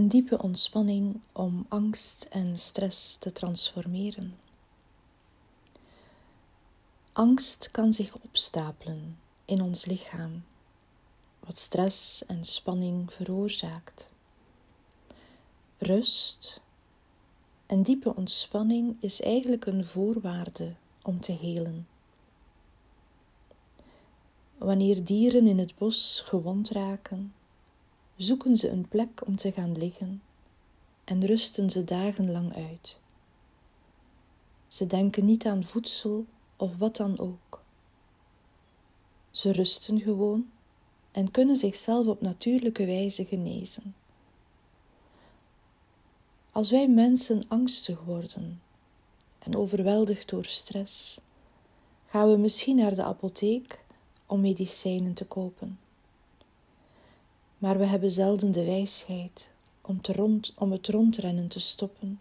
Een diepe ontspanning om angst en stress te transformeren. Angst kan zich opstapelen in ons lichaam, wat stress en spanning veroorzaakt. Rust en diepe ontspanning is eigenlijk een voorwaarde om te helen. Wanneer dieren in het bos gewond raken, zoeken ze een plek om te gaan liggen en rusten ze dagenlang uit. Ze denken niet aan voedsel of wat dan ook. Ze rusten gewoon en kunnen zichzelf op natuurlijke wijze genezen. Als wij mensen angstig worden en overweldigd door stress, gaan we misschien naar de apotheek om medicijnen te kopen. Maar we hebben zelden de wijsheid om, te rond, om het rondrennen te stoppen.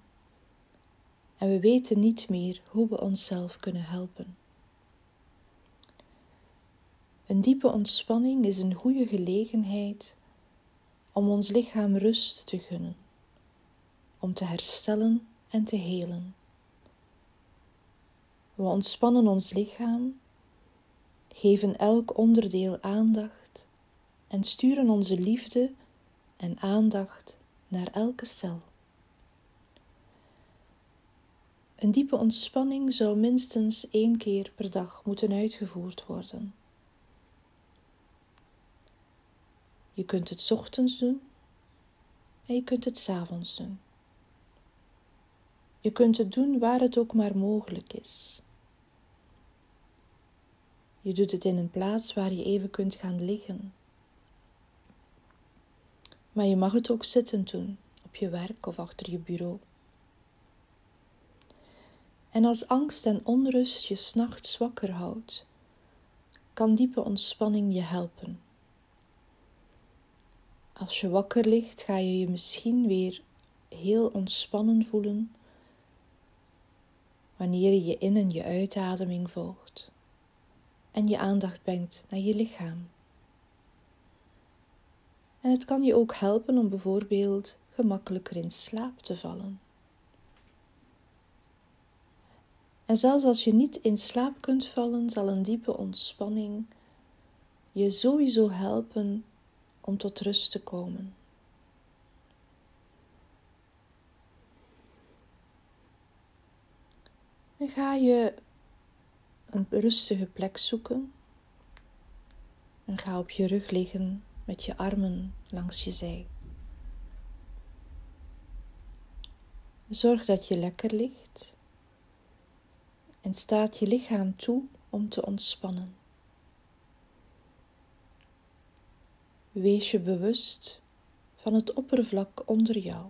En we weten niet meer hoe we onszelf kunnen helpen. Een diepe ontspanning is een goede gelegenheid om ons lichaam rust te gunnen, om te herstellen en te helen. We ontspannen ons lichaam, geven elk onderdeel aandacht en sturen onze liefde en aandacht naar elke cel. Een diepe ontspanning zou minstens één keer per dag moeten uitgevoerd worden. Je kunt het ochtends doen en je kunt het s avonds doen. Je kunt het doen waar het ook maar mogelijk is. Je doet het in een plaats waar je even kunt gaan liggen. Maar je mag het ook zitten doen, op je werk of achter je bureau. En als angst en onrust je s'nachts wakker houdt, kan diepe ontspanning je helpen. Als je wakker ligt, ga je je misschien weer heel ontspannen voelen wanneer je je in- en je uitademing volgt en je aandacht brengt naar je lichaam. En het kan je ook helpen om bijvoorbeeld gemakkelijker in slaap te vallen. En zelfs als je niet in slaap kunt vallen, zal een diepe ontspanning je sowieso helpen om tot rust te komen. En ga je een rustige plek zoeken en ga op je rug liggen met je armen langs je zij. Zorg dat je lekker ligt en staat je lichaam toe om te ontspannen. Wees je bewust van het oppervlak onder jou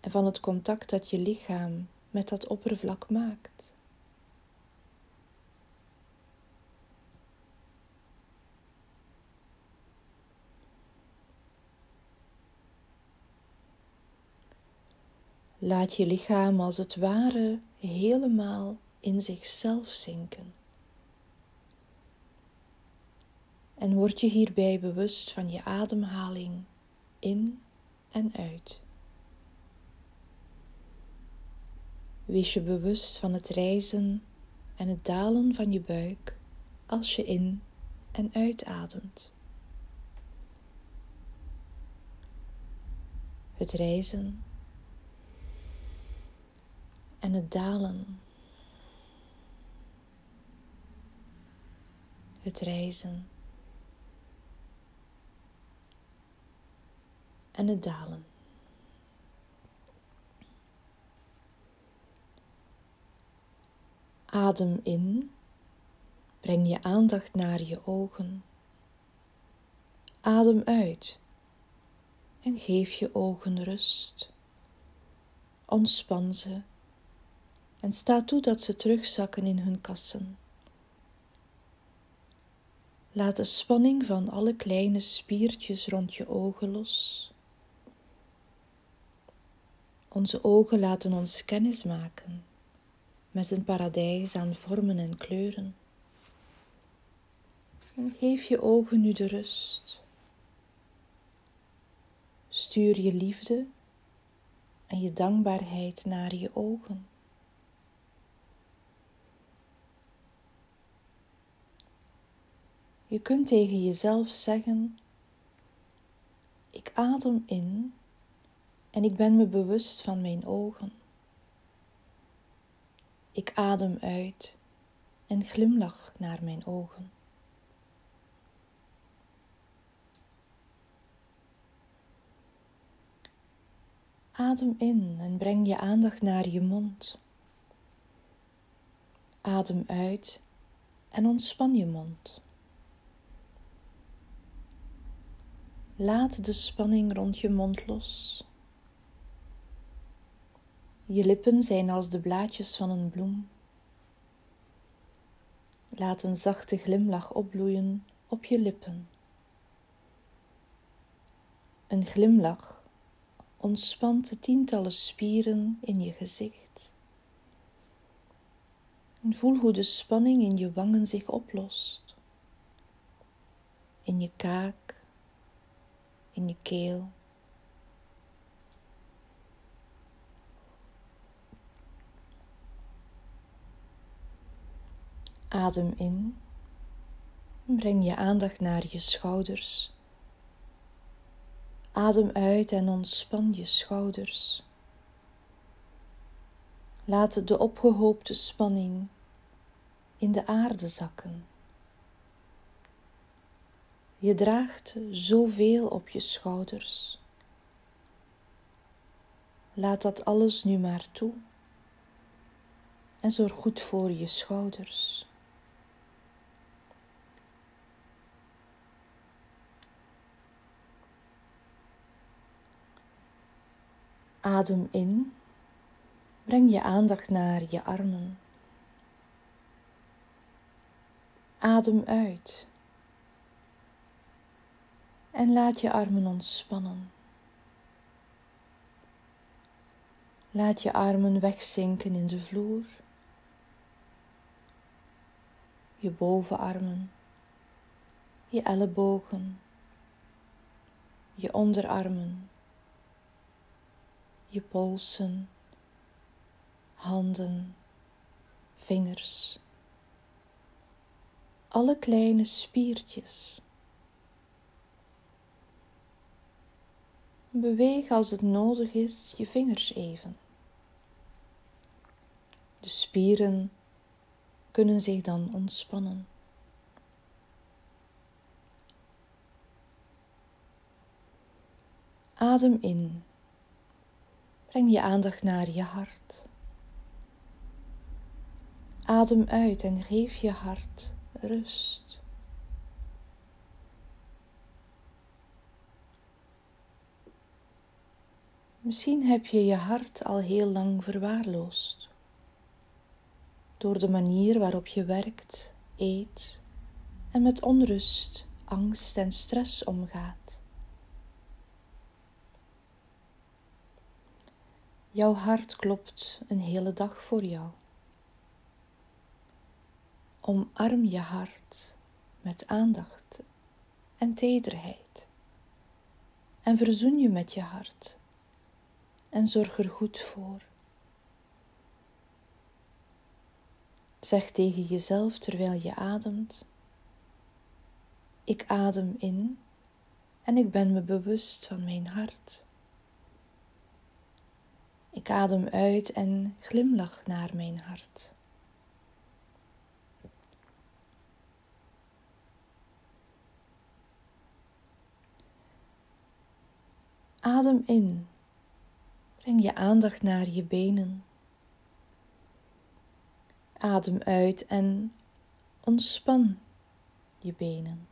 en van het contact dat je lichaam met dat oppervlak maakt. Laat je lichaam als het ware helemaal in zichzelf zinken. En word je hierbij bewust van je ademhaling in en uit. Wees je bewust van het reizen en het dalen van je buik als je in en uitademt. Het reizen en het dalen. Het reizen en het dalen. Adem in, breng je aandacht naar je ogen. Adem uit en geef je ogen rust. Ontspan ze en sta toe dat ze terugzakken in hun kassen. Laat de spanning van alle kleine spiertjes rond je ogen los. Onze ogen laten ons kennis maken met een paradijs aan vormen en kleuren. En geef je ogen nu de rust. stuur je liefde en je dankbaarheid naar je ogen. Je kunt tegen jezelf zeggen: Ik adem in en ik ben me bewust van mijn ogen. Ik adem uit en glimlach naar mijn ogen. Adem in en breng je aandacht naar je mond. Adem uit en ontspan je mond. Laat de spanning rond je mond los. Je lippen zijn als de blaadjes van een bloem. Laat een zachte glimlach opbloeien op je lippen. Een glimlach ontspant de tientallen spieren in je gezicht. Voel hoe de spanning in je wangen zich oplost. In je kaak, in je keel. Adem in. Breng je aandacht naar je schouders. Adem uit en ontspan je schouders. Laat de opgehoopte spanning in de aarde zakken. Je draagt zoveel op je schouders. Laat dat alles nu maar toe en zorg goed voor je schouders. Adem in, breng je aandacht naar je armen. Adem uit en laat je armen ontspannen. Laat je armen wegzinken in de vloer, je bovenarmen, je ellebogen, je onderarmen je polsen, handen, vingers, alle kleine spiertjes. Beweeg als het nodig is je vingers even. De spieren kunnen zich dan ontspannen. Adem in Breng je aandacht naar je hart. Adem uit en geef je hart rust. Misschien heb je je hart al heel lang verwaarloosd door de manier waarop je werkt, eet en met onrust, angst en stress omgaat. Jouw hart klopt een hele dag voor jou. Omarm je hart met aandacht en tederheid. En verzoen je met je hart. En zorg er goed voor. Zeg tegen jezelf terwijl je ademt: Ik adem in en ik ben me bewust van mijn hart. Ik adem uit en glimlach naar mijn hart. Adem in. Breng je aandacht naar je benen. Adem uit en ontspan je benen.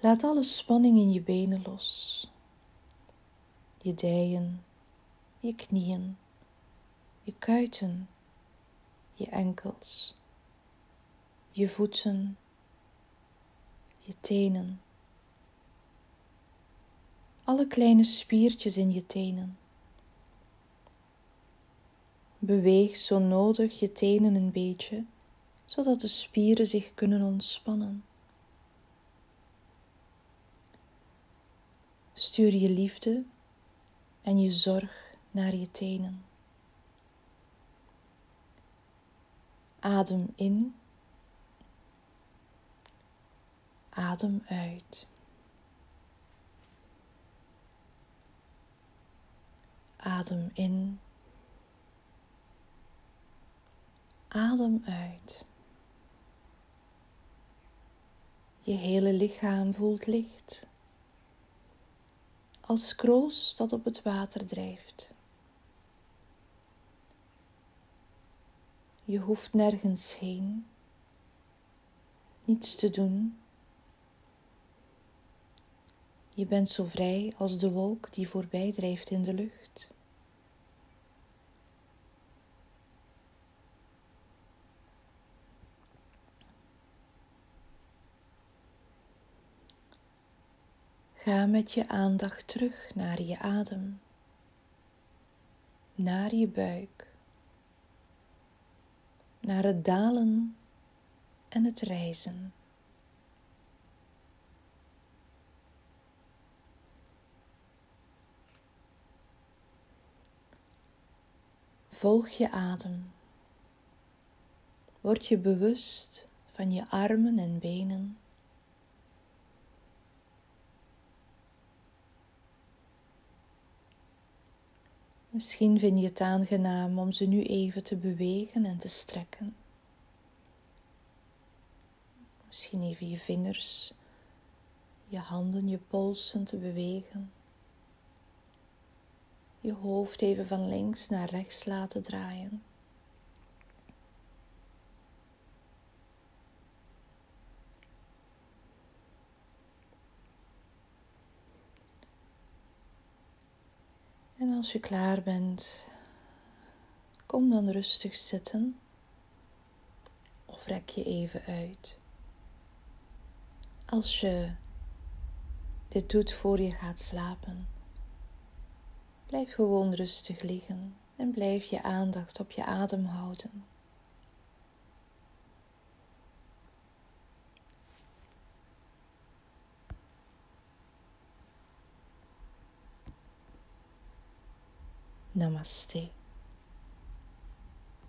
Laat alle spanning in je benen los je dijen, je knieën, je kuiten, je enkels, je voeten, je tenen, alle kleine spiertjes in je tenen. Beweeg zo nodig je tenen een beetje, zodat de spieren zich kunnen ontspannen. Stuur je liefde en je zorg naar je tenen. Adem in. Adem uit. Adem in. Adem uit. Je hele lichaam voelt licht, als kroos dat op het water drijft. Je hoeft nergens heen, niets te doen. Je bent zo vrij als de wolk die voorbij drijft in de lucht. Ga met je aandacht terug naar je adem, naar je buik, naar het dalen en het reizen. Volg je adem. Word je bewust van je armen en benen. Misschien vind je het aangenaam om ze nu even te bewegen en te strekken. Misschien even je vingers, je handen, je polsen te bewegen. Je hoofd even van links naar rechts laten draaien. En als je klaar bent, kom dan rustig zitten of rek je even uit. Als je dit doet voor je gaat slapen, blijf gewoon rustig liggen en blijf je aandacht op je adem houden. Namaste.